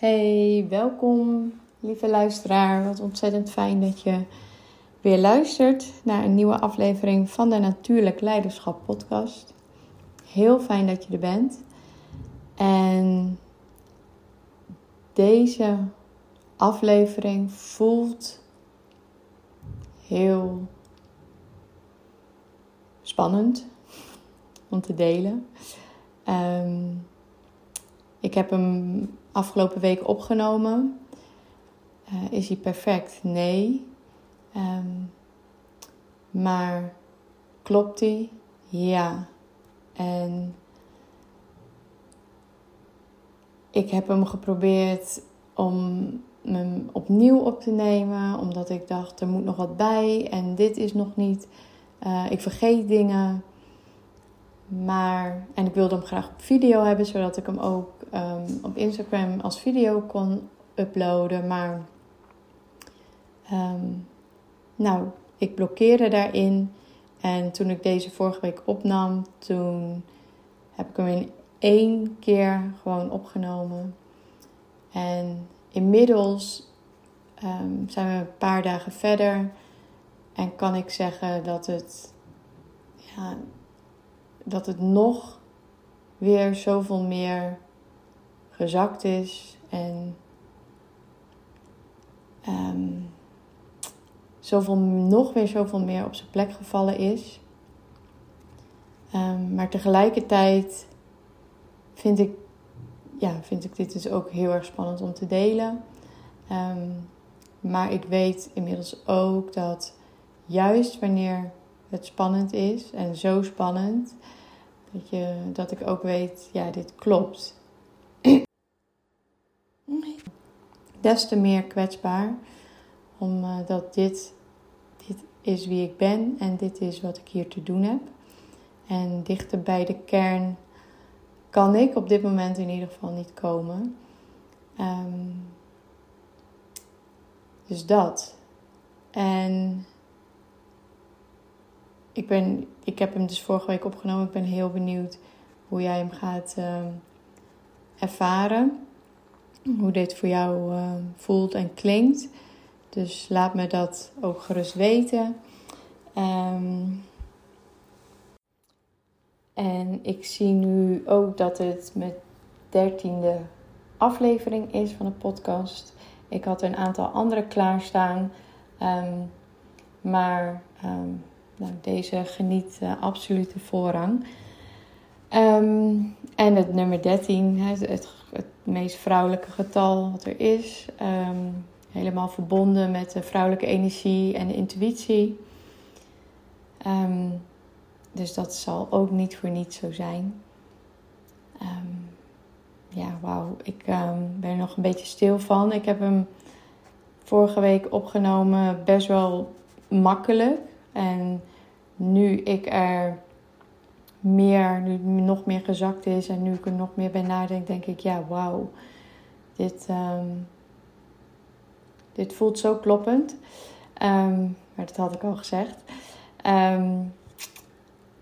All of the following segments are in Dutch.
Hey, welkom lieve luisteraar. Wat ontzettend fijn dat je weer luistert naar een nieuwe aflevering van de Natuurlijk Leiderschap podcast. Heel fijn dat je er bent. En deze aflevering voelt heel spannend om te delen. Um, ik heb hem afgelopen week opgenomen. Uh, is hij perfect? Nee. Um, maar klopt hij? Ja. En ik heb hem geprobeerd om hem opnieuw op te nemen, omdat ik dacht er moet nog wat bij en dit is nog niet. Uh, ik vergeet dingen. Maar, en ik wilde hem graag op video hebben, zodat ik hem ook um, op Instagram als video kon uploaden. Maar, um, nou, ik blokkeerde daarin. En toen ik deze vorige week opnam, toen heb ik hem in één keer gewoon opgenomen. En inmiddels um, zijn we een paar dagen verder. En kan ik zeggen dat het, ja, dat het nog weer zoveel meer gezakt is. En um, zoveel, nog weer zoveel meer op zijn plek gevallen is. Um, maar tegelijkertijd vind ik, ja, vind ik dit dus ook heel erg spannend om te delen. Um, maar ik weet inmiddels ook dat juist wanneer het spannend is en zo spannend, dat, dat ik ook weet, ja, dit klopt. Des te meer kwetsbaar, omdat uh, dit, dit is wie ik ben en dit is wat ik hier te doen heb. En dichter bij de kern kan ik op dit moment in ieder geval niet komen. Um, dus dat. En ik, ben, ik heb hem dus vorige week opgenomen. Ik ben heel benieuwd hoe jij hem gaat uh, ervaren. Hoe dit voor jou uh, voelt en klinkt. Dus laat me dat ook gerust weten. Um, en ik zie nu ook dat het mijn dertiende aflevering is van de podcast. Ik had een aantal andere klaarstaan. Um, maar nou, deze geniet uh, absolute voorrang. Um, en het nummer 13, het, het, meest vrouwelijke getal wat er is. helemaal verbonden met de vrouwelijke energie en de intuïtie. dus dat zal ook niet voor niets zo zijn. ja, wauw. Ik ben er nog een beetje stil van. Ik heb hem vorige week opgenomen best wel makkelijk. En nu ik er meer, nu nog meer gezakt is en nu ik er nog meer bij nadenk, denk ik, ja, wauw. Dit, um, dit voelt zo kloppend. Um, maar dat had ik al gezegd. Um,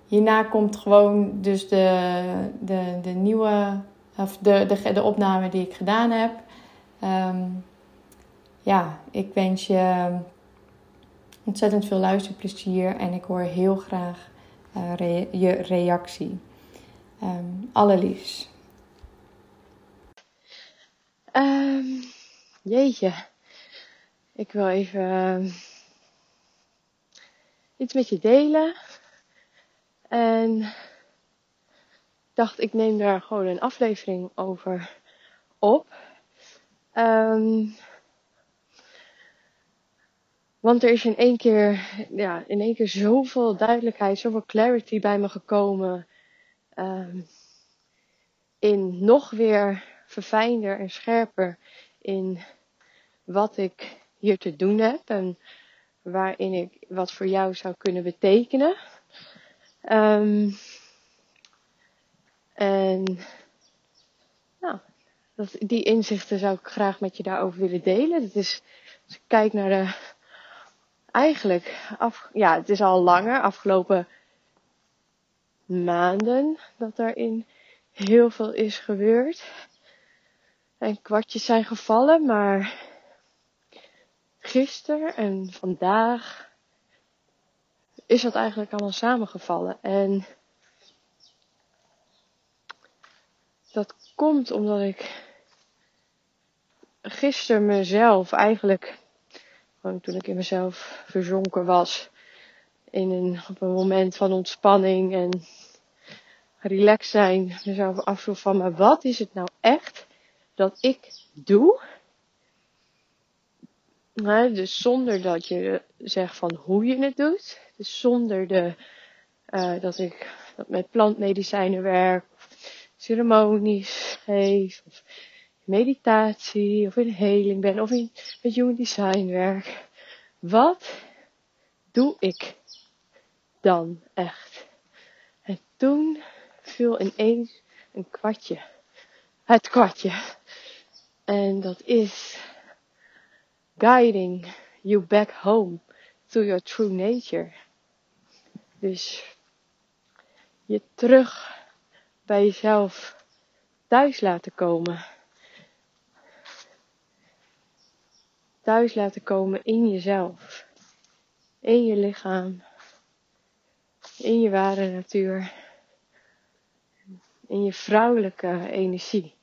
hierna komt gewoon dus de, de, de nieuwe, of de, de, de opname die ik gedaan heb. Ja, ik wens je ontzettend veel luisterplezier en ik hoor heel graag re je reactie. Um, allerliefst. Um, jeetje, ik wil even uh, iets met je delen. En dacht, ik neem daar gewoon een aflevering over op. want er is in één keer, ja, in één keer zoveel duidelijkheid, zoveel clarity bij me gekomen. Um, in nog weer verfijnder en scherper in wat ik hier te doen heb en waarin ik wat voor jou zou kunnen betekenen. Um, en nou, die inzichten zou ik graag met je daarover willen delen. Dat is, als ik kijk naar de eigenlijk, ja, het is al langer, afgelopen maanden, dat daarin heel veel is gebeurd. en kwartjes zijn gevallen, maar gisteren en vandaag is dat eigenlijk allemaal samengevallen. En dat komt omdat ik gisteren mezelf eigenlijk, toen ik in mezelf verzonken was, in een, op een moment van ontspanning en relaxed zijn, mezelf afvroeg van, maar wat is het nou echt dat ik doe? dus zonder dat je zegt van hoe je het doet. Dus zonder de, uh, dat ik dat met plantmedicijnen werk, of ceremonies geef, of meditatie, of in heling ben, of in met human design werk. Wat doe ik dan echt? En toen viel ineens een kwartje. Het kwartje. En dat is guiding you back home to your true nature. Dus je terug bij jezelf thuis laten komen. Thuis laten komen in jezelf. In je lichaam. In je ware natuur. In je vrouwelijke energie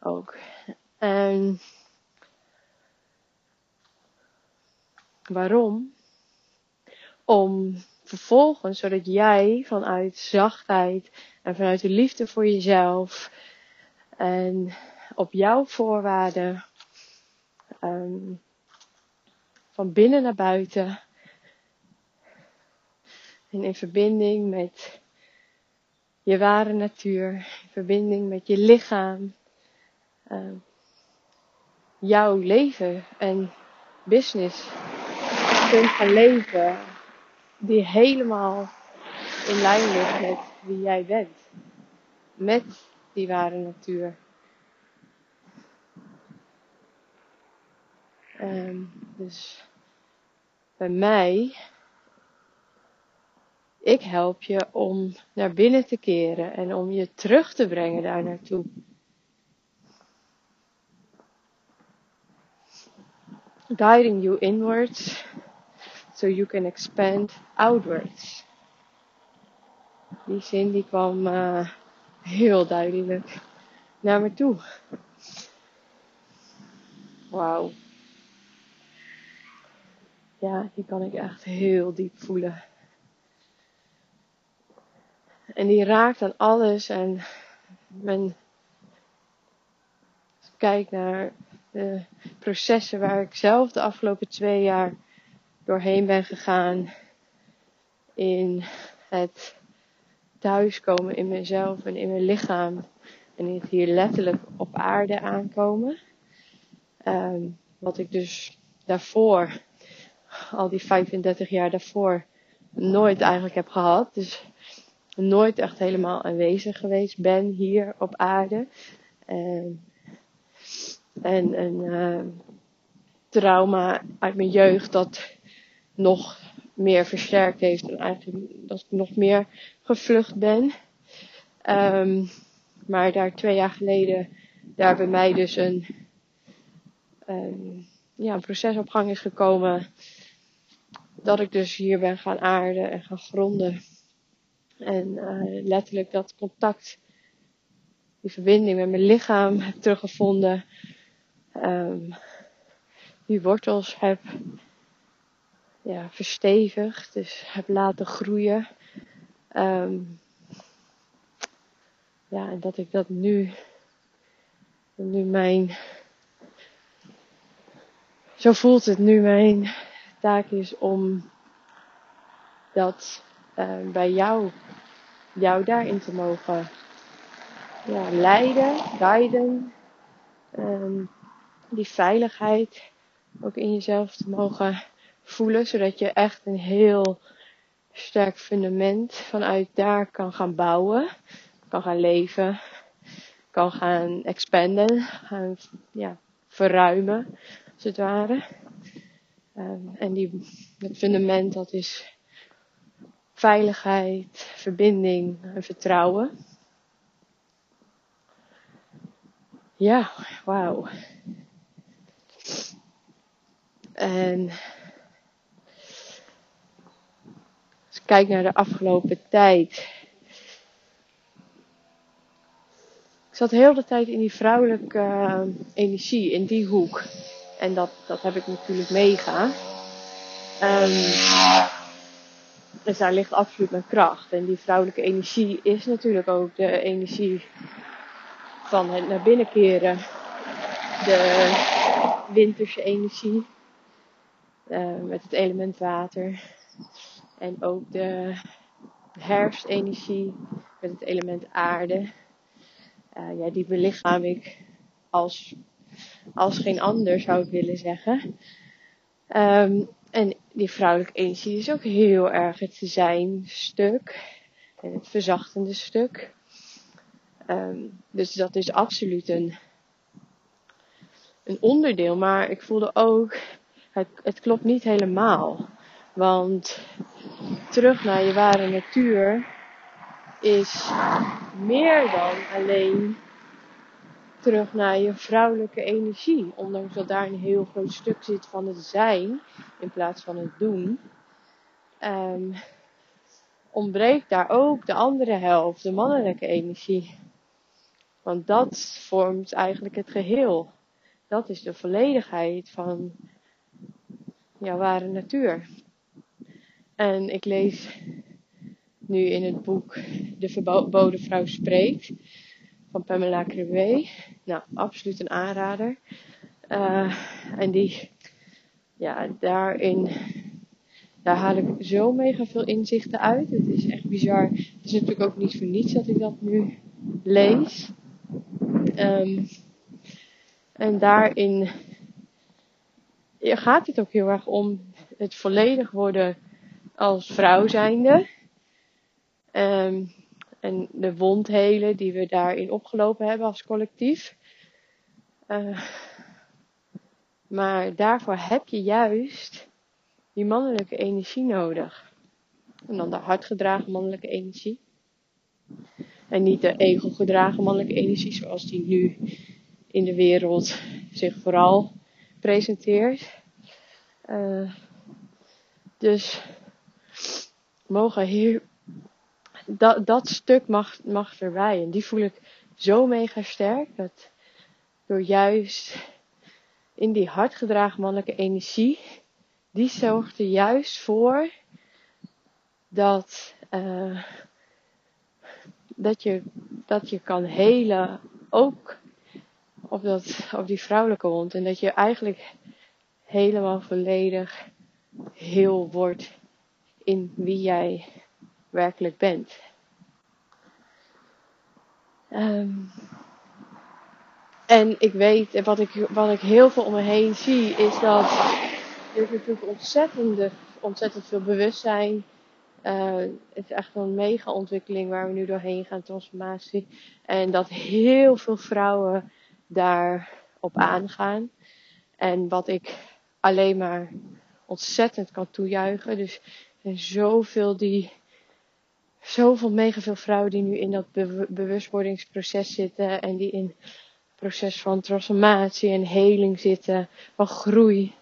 ook. En waarom? Om vervolgens, zodat jij vanuit zachtheid en vanuit de liefde voor jezelf en op jouw voorwaarden um, van binnen naar buiten en in verbinding met je ware natuur, in verbinding met je lichaam, uh, jouw leven en business kunt gaan leven die helemaal in lijn ligt met wie jij bent. Met die ware natuur. Um, dus bij mij, ik help je om naar binnen te keren en om je terug te brengen daar naartoe. Guiding you inwards so you can expand outwards. Die zin die kwam uh, heel duidelijk naar me toe. Wauw. Ja, die kan ik echt heel diep voelen. En die raakt aan alles en men kijk naar de processen waar ik zelf de afgelopen twee jaar doorheen ben gegaan in het thuiskomen in mezelf en in mijn lichaam en in het hier letterlijk op aarde aankomen. Um, wat ik dus daarvoor, al die 35 jaar daarvoor, nooit eigenlijk heb gehad. Dus nooit echt helemaal aanwezig geweest ben hier op aarde. En, en een uh, trauma uit mijn jeugd dat nog meer versterkt heeft en eigenlijk dat ik nog meer gevlucht ben. Um, maar daar twee jaar geleden daar bij mij dus een, um, ja, een proces op gang is gekomen. Dat ik dus hier ben gaan aarden en gaan gronden. En uh, letterlijk dat contact, die verbinding met mijn lichaam heb teruggevonden. Um, die wortels heb ja, verstevigd, dus heb laten groeien. Um, ja, en dat ik dat nu, nu mijn, zo voelt het nu mijn taak is om dat uh, bij jou, jou daarin te mogen ja, leiden, guiden, um, die veiligheid ook in jezelf te mogen voelen, zodat je echt een heel sterk fundament vanuit daar kan gaan bouwen, kan gaan leven, kan gaan expanden, gaan ja, verruimen, als het ware. Um, en die, dat fundament dat is veiligheid, verbinding en vertrouwen. ja, wauw. En als ik kijk naar de afgelopen tijd. Ik zat heel de tijd in die vrouwelijke uh, energie, in die hoek. En dat, dat heb ik natuurlijk mega. Um, dus daar ligt absoluut mijn kracht. En die vrouwelijke energie is natuurlijk ook de energie van het naar binnen keren. De winterse energie. Uh, met het element water. En ook de herfstenergie met het element aarde. Uh, ja, die belichaam ik als, als geen ander, zou ik willen zeggen. Um, en die vrouwelijke energie is ook heel erg het zijn stuk. En het verzachtende stuk. Um, dus dat is absoluut een, een onderdeel. Maar ik voelde ook, het, het klopt niet helemaal. Want terug naar je ware natuur is meer dan alleen terug naar je vrouwelijke energie. Ondanks dat daar een heel groot stuk zit van het zijn in plaats van het doen. Um, ontbreekt daar ook de andere helft, de mannelijke energie. Want dat vormt eigenlijk het geheel. Dat is de volledigheid van jouw ware natuur. En ik lees nu in het boek De Verboden Vrouw Spreekt van Pamela Crewe. Nou, absoluut een aanrader. Uh, en die, ja, daarin, daar haal ik zo mega veel inzichten uit. Het is echt bizar. Het is natuurlijk ook niet voor niets dat ik dat nu lees. Um, en daarin gaat het ook heel erg om het volledig worden als vrouw zijnde. Um, en de wondhelen die we daarin opgelopen hebben als collectief. Uh, maar daarvoor heb je juist die mannelijke energie nodig. En dan de hardgedragen mannelijke energie. En niet de ego-gedragen mannelijke energie zoals die nu in de wereld zich vooral presenteert. Uh, dus mogen hier dat, dat stuk mag, mag erbij. En die voel ik zo mega sterk. Dat door juist in die hardgedragen mannelijke energie, die zorgt er juist voor dat, uh, dat, je, dat je kan helen ook op, dat, op die vrouwelijke wond. En dat je eigenlijk helemaal volledig heel wordt in wie jij werkelijk bent. Um, en ik weet, wat ik, wat ik heel veel om me heen zie, is dat er natuurlijk ontzettend, ontzettend veel bewustzijn. Uh, het is echt een mega ontwikkeling waar we nu doorheen gaan, transformatie. En dat heel veel vrouwen daarop aangaan. En wat ik alleen maar ontzettend kan toejuichen. Dus er zijn zoveel die zoveel, mega veel vrouwen die nu in dat bewustwordingsproces zitten en die in het proces van transformatie en heling zitten, van groei,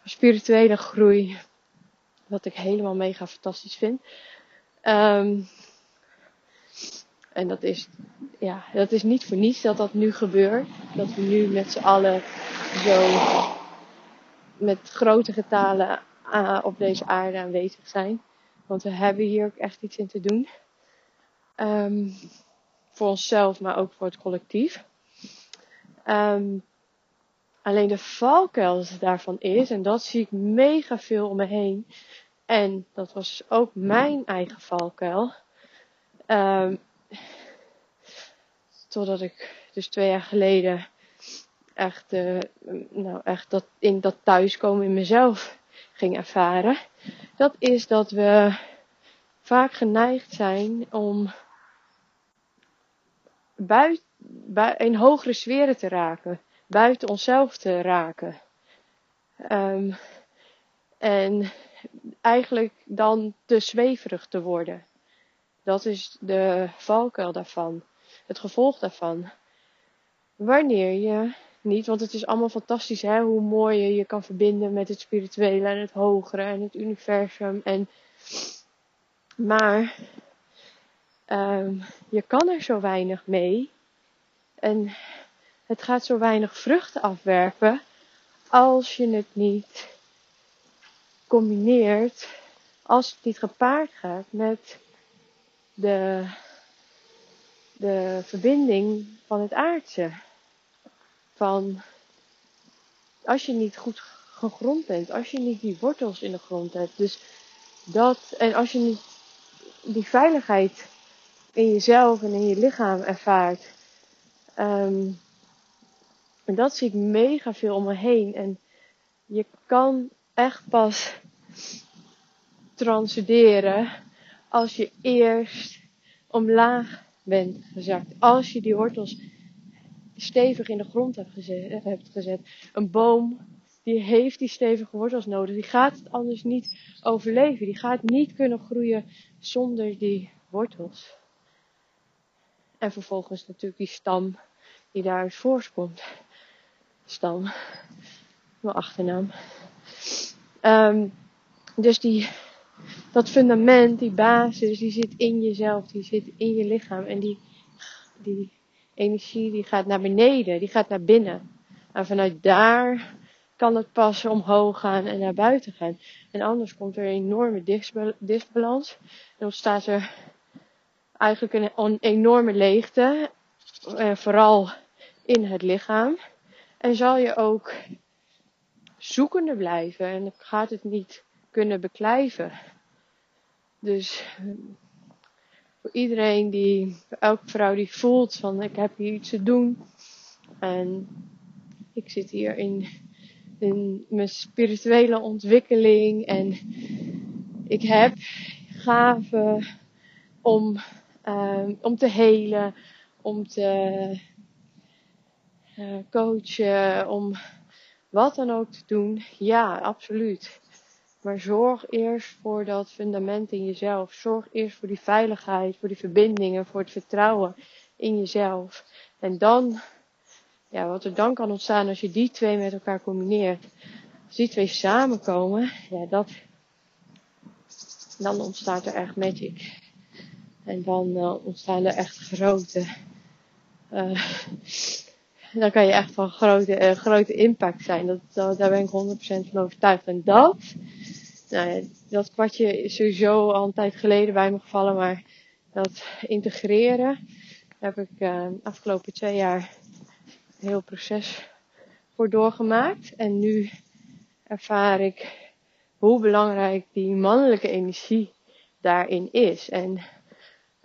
van spirituele groei, wat ik helemaal mega fantastisch vind. Um, en dat is, ja, dat is niet voor niets dat dat nu gebeurt. Dat we nu met z'n allen zo met grote getalen uh, op deze aarde aanwezig zijn. Want we hebben hier ook echt iets in te doen. Um, voor onszelf, maar ook voor het collectief. Um, alleen de valkuil daarvan is, en dat zie ik mega veel om me heen. En dat was ook mijn eigen valkuil. Um, totdat ik dus twee jaar geleden echt, uh, nou echt dat, in dat thuiskomen in mezelf ging ervaren. Dat is dat we vaak geneigd zijn om buiten, in hogere sferen te raken, buiten onszelf te raken. Um, en eigenlijk dan te zweverig te worden. Dat is de valkuil daarvan, het gevolg daarvan. wanneer je niet, want het is allemaal fantastisch hè, hoe mooi je je kan verbinden met het spirituele en het hogere en het universum. En, maar um, je kan er zo weinig mee en het gaat zo weinig vruchten afwerpen als je het niet combineert, als het niet gepaard gaat met de, de verbinding van het aardse. Van als je niet goed gegrond bent, als je niet die wortels in de grond hebt. Dus dat, en als je niet die veiligheid in jezelf en in je lichaam ervaart. Um, en dat zie ik mega veel om me heen. En je kan echt pas transcenderen als je eerst omlaag bent gezakt. Als je die wortels stevig in de grond hebt gezet. Hebt gezet. Een boom die heeft die stevige wortels nodig. Die gaat het anders niet overleven. Die gaat niet kunnen groeien zonder die wortels. En vervolgens natuurlijk die stam die daaruit voortkomt. Stam. Mijn achternaam. Um, dus die, dat fundament, die basis, die zit in jezelf, die zit in je lichaam. En die, die energie die gaat naar beneden, die gaat naar binnen. En vanuit daar kan het pas omhoog gaan en naar buiten gaan. En anders komt er een enorme disbalans. En ontstaat er eigenlijk een, enorme leegte. Eh, vooral in het lichaam. En zal je ook zoekende blijven en gaat het niet kunnen beklijven. Dus voor iedereen die, elke vrouw die voelt van ik heb hier iets te doen en ik zit hier in, mijn spirituele ontwikkeling en ik heb gaven om, um, om te helen, om te uh, coachen, om wat dan ook te doen. Ja, absoluut. Maar zorg eerst voor dat fundament in jezelf. Zorg eerst voor die veiligheid, voor die verbindingen, voor het vertrouwen in jezelf. En dan, ja, wat er dan kan ontstaan als je die twee met elkaar combineert. Als die twee samenkomen, ja, dat, dan ontstaat er echt magic. En dan uh, ontstaan er echt grote, uh, dan kan je echt van grote, uh, grote impact zijn. Dat, dat, daar ben ik 100% van overtuigd. En dat, nou ja, dat kwartje is sowieso al een tijd geleden bij me gevallen, maar dat integreren heb ik uh, afgelopen twee jaar een heel proces voor doorgemaakt. En nu ervaar ik hoe belangrijk die mannelijke energie daarin is. En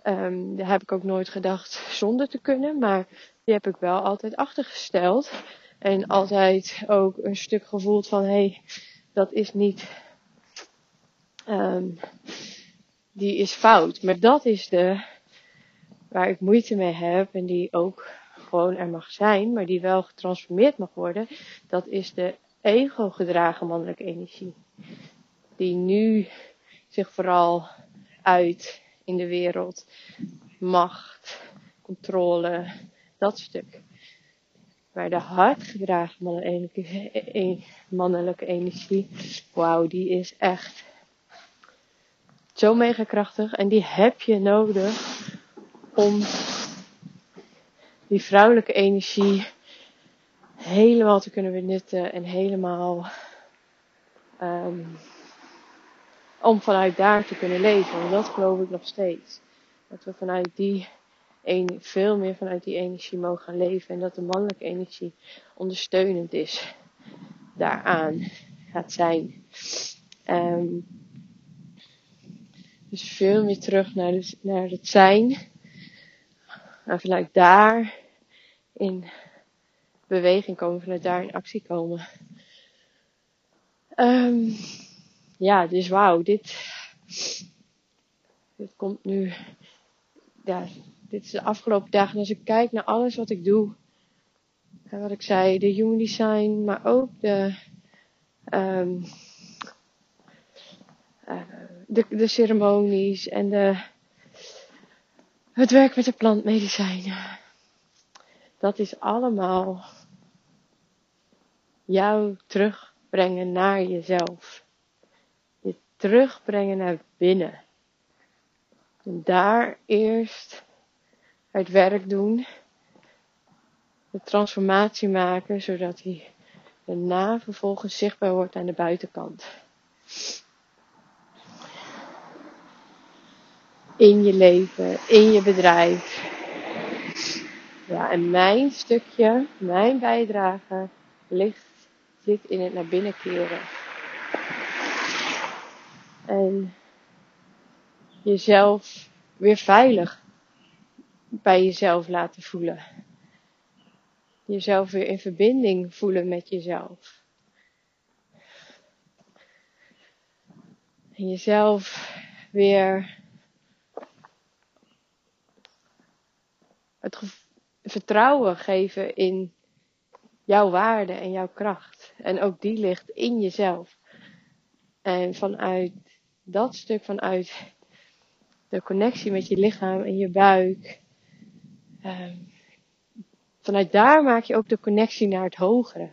um, daar heb ik ook nooit gedacht zonder te kunnen, maar die heb ik wel altijd achtergesteld. En altijd ook een stuk gevoeld van, hé, hey, dat is niet, um, die is fout. Maar dat is de, waar ik moeite mee heb en die ook gewoon er mag zijn, maar die wel getransformeerd mag worden. Dat is de ego gedragen mannelijke energie. Die nu zich vooral uit in de wereld. Macht, controle, dat stuk. Maar de hardgedragen mannelijke, e-, mannelijke energie, wauw, die is echt zo mega krachtig. En die heb je nodig om die vrouwelijke energie helemaal te kunnen benutten en helemaal um, om vanuit daar te kunnen leven. En dat geloof ik nog steeds. Dat we vanuit die veel meer vanuit die energie mogen gaan leven. En dat de mannelijke energie ondersteunend is daaraan gaat zijn. Um, dus veel meer terug naar, naar het zijn. En vanuit daar in beweging komen, vanuit daar in actie komen. Um, ja, dus wauw, dit, dit komt nu, ja, dit is de afgelopen dagen. Als ik kijk naar alles wat ik doe, en wat ik zei, de human design, maar ook de, um, de, de ceremonies en de, het werk met de plantmedicijnen. dat is allemaal jou terugbrengen naar jezelf. Je terugbrengen naar binnen. En daar eerst het werk doen. De transformatie maken, zodat die daarna vervolgens zichtbaar wordt aan de buitenkant. In je leven, in je bedrijf. Ja, en mijn stukje, mijn bijdrage ligt, zit in het naar binnen keren. En jezelf weer veilig bij jezelf laten voelen. Jezelf weer in verbinding voelen met jezelf. En jezelf weer het vertrouwen geven in jouw waarde en jouw kracht. En ook die ligt in jezelf. En vanuit dat stuk, vanuit de connectie met je lichaam en je buik. Ehm, vanuit daar maak je ook de connectie naar het hogere.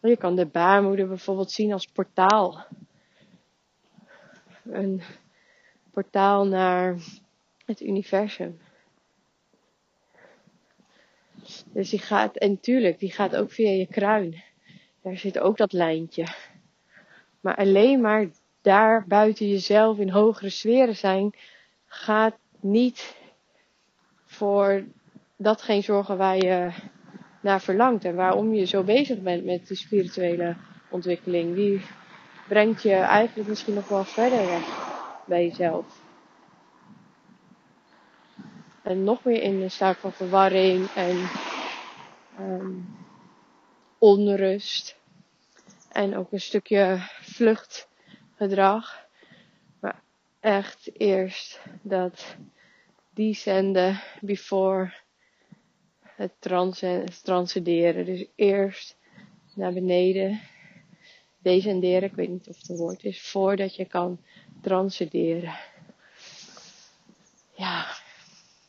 Je kan de baarmoeder bijvoorbeeld zien als portaal. Een portaal naar het universum. Dus die gaat, en tuurlijk, die gaat ook via je kruin. Daar zit ook dat lijntje. Maar alleen maar daar buiten jezelf in hogere sferen zijn, gaat niet voor datgene zorgen waar je naar verlangt en waarom je zo bezig bent met de spirituele ontwikkeling. Die brengt je eigenlijk misschien nog wel verder weg bij jezelf. En nog meer in een staat van verwarring en um, onrust. En ook een stukje vluchtgedrag. Maar echt eerst dat descenden before het transcenderen. Dus eerst naar beneden descenderen. Ik weet niet of het een woord is. Voordat je kan transcenderen. Ja,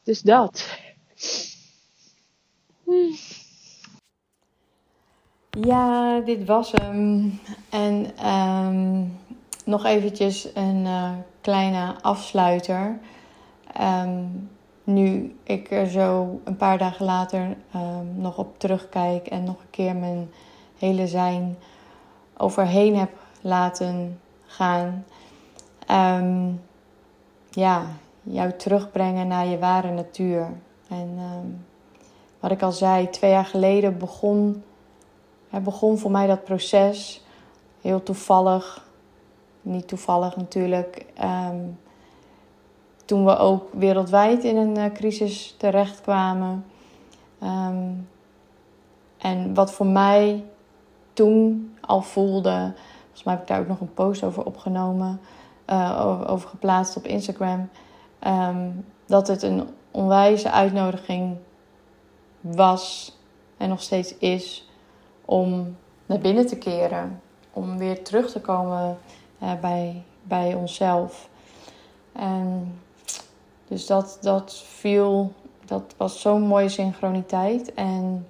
dus dat. Hmm. Ja, dit was hem. En um, nog eventjes een uh, kleine afsluiter. Um, nu ik er zo een paar dagen later um, nog op terugkijk en nog een keer mijn hele zijn overheen heb laten gaan. ja, jou terugbrengen naar je ware natuur. En wat ik al zei, twee jaar geleden begon begon voor mij dat proces heel toevallig. Niet toevallig natuurlijk. Ehm, toen we ook wereldwijd in een uh, crisis terechtkwamen. Um, en wat voor mij toen al voelde. Volgens mij heb ik daar ook nog een post over opgenomen. Uh, over geplaatst op Instagram. Ehm, dat het een onwijze uitnodiging was. En nog steeds is om naar binnen te keren. Om weer terug te komen uh, bij, bij onszelf. En dus dat, dat viel, dat was zo'n mooie synchroniteit. En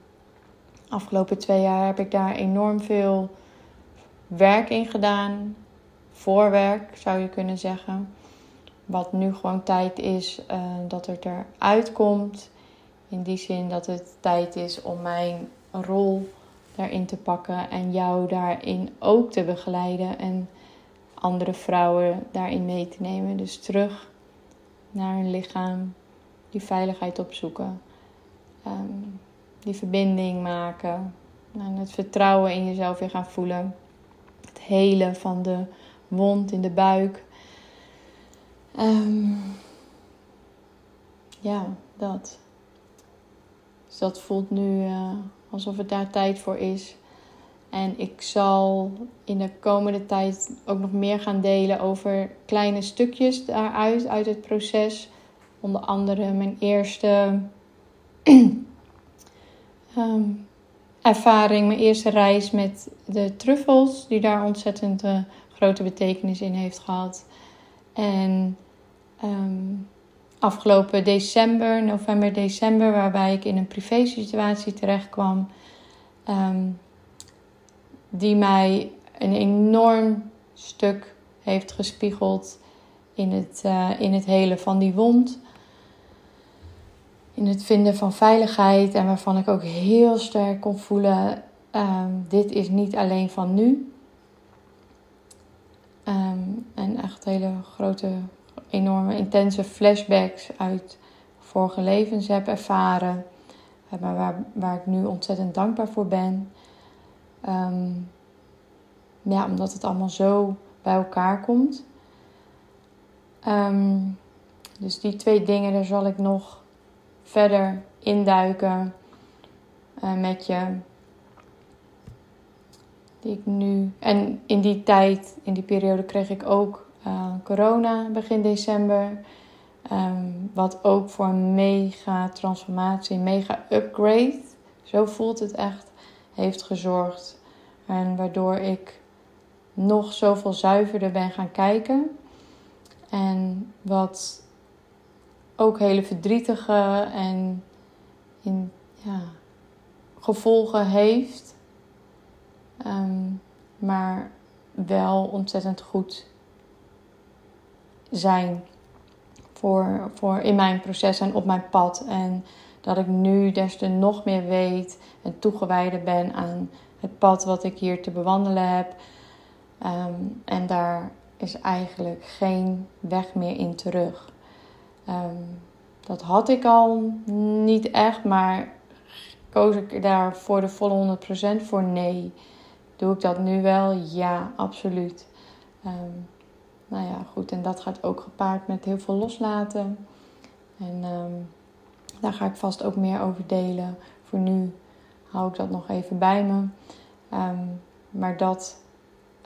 afgelopen twee jaar heb ik daar enorm veel werk in gedaan. Voorwerk zou je kunnen zeggen. Wat nu gewoon tijd is uh, dat het eruit komt. In die zin dat het tijd is om mijn rol daarin te pakken en jou daarin ook te begeleiden en andere vrouwen daarin mee te nemen. Dus terug naar hun lichaam, die veiligheid opzoeken, ehm, die verbinding maken en het vertrouwen in jezelf weer gaan voelen. Het helen van de wond in de buik. Um, ja, dat. Dus dat voelt nu. Uh, alsof het daar tijd voor is. En ik zal in de komende tijd ook nog meer gaan delen over kleine stukjes daaruit, uit het proces. Onder andere mijn eerste ehm, ervaring, mijn eerste reis met de truffels, die daar ontzettend uh, grote betekenis in heeft gehad. En um, afgelopen december, november, december, waarbij ik in een privé situatie terecht kwam. Ehm, die mij een enorm stuk heeft gespiegeld in het, uh, in het hele van die wond. In het vinden van veiligheid en waarvan ik ook heel sterk kon voelen: um, dit is niet alleen van nu. Um, en echt hele grote, enorme, intense flashbacks uit vorige levens heb ervaren. Eh, waar, waar ik nu ontzettend dankbaar voor ben. Um, ja, omdat het allemaal zo bij elkaar komt. Um, dus die twee dingen, daar zal ik nog verder induiken uh, met je. Die ik nu. En in die tijd, in die periode, kreeg ik ook uh, corona begin december. Um, wat ook voor een mega transformatie, mega upgrade, zo voelt het echt, heeft gezorgd. En waardoor ik nog zoveel zuiverder ben gaan kijken. En wat ook hele verdrietige en in, ja, gevolgen heeft. Um, maar wel ontzettend goed zijn voor, voor in mijn proces en op mijn pad. En dat ik nu des te nog meer weet en toegewijde ben aan het pad wat ik hier te bewandelen heb. Um, en daar is eigenlijk geen weg meer in terug. Um, dat had ik al niet echt, maar koos ik daar voor de volle 100% voor nee. Doe ik dat nu wel? Ja, absoluut. Um, nou ja, goed. En dat gaat ook gepaard met heel veel loslaten. En um, daar ga ik vast ook meer over delen. Voor nu hou ik dat nog even bij me. Um, maar dat,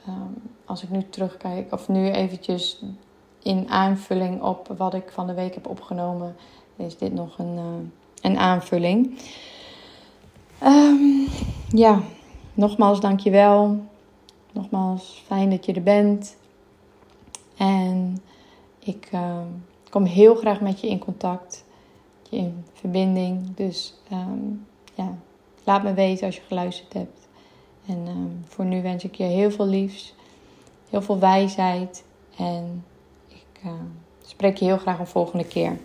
um, als ik nu terugkijk, of nu eventjes in aanvulling op wat ik van de week heb opgenomen, is dit nog een, uh, een aanvulling. ja, nogmaals dankjewel. Nogmaals, fijn dat je er bent. En ik uh, kom heel graag met je in contact, je in verbinding. Dus um, ja, laat me weten als je geluisterd hebt. En um, voor nu wens ik je heel veel liefs, heel veel wijsheid. En ik spreek je heel graag een volgende keer.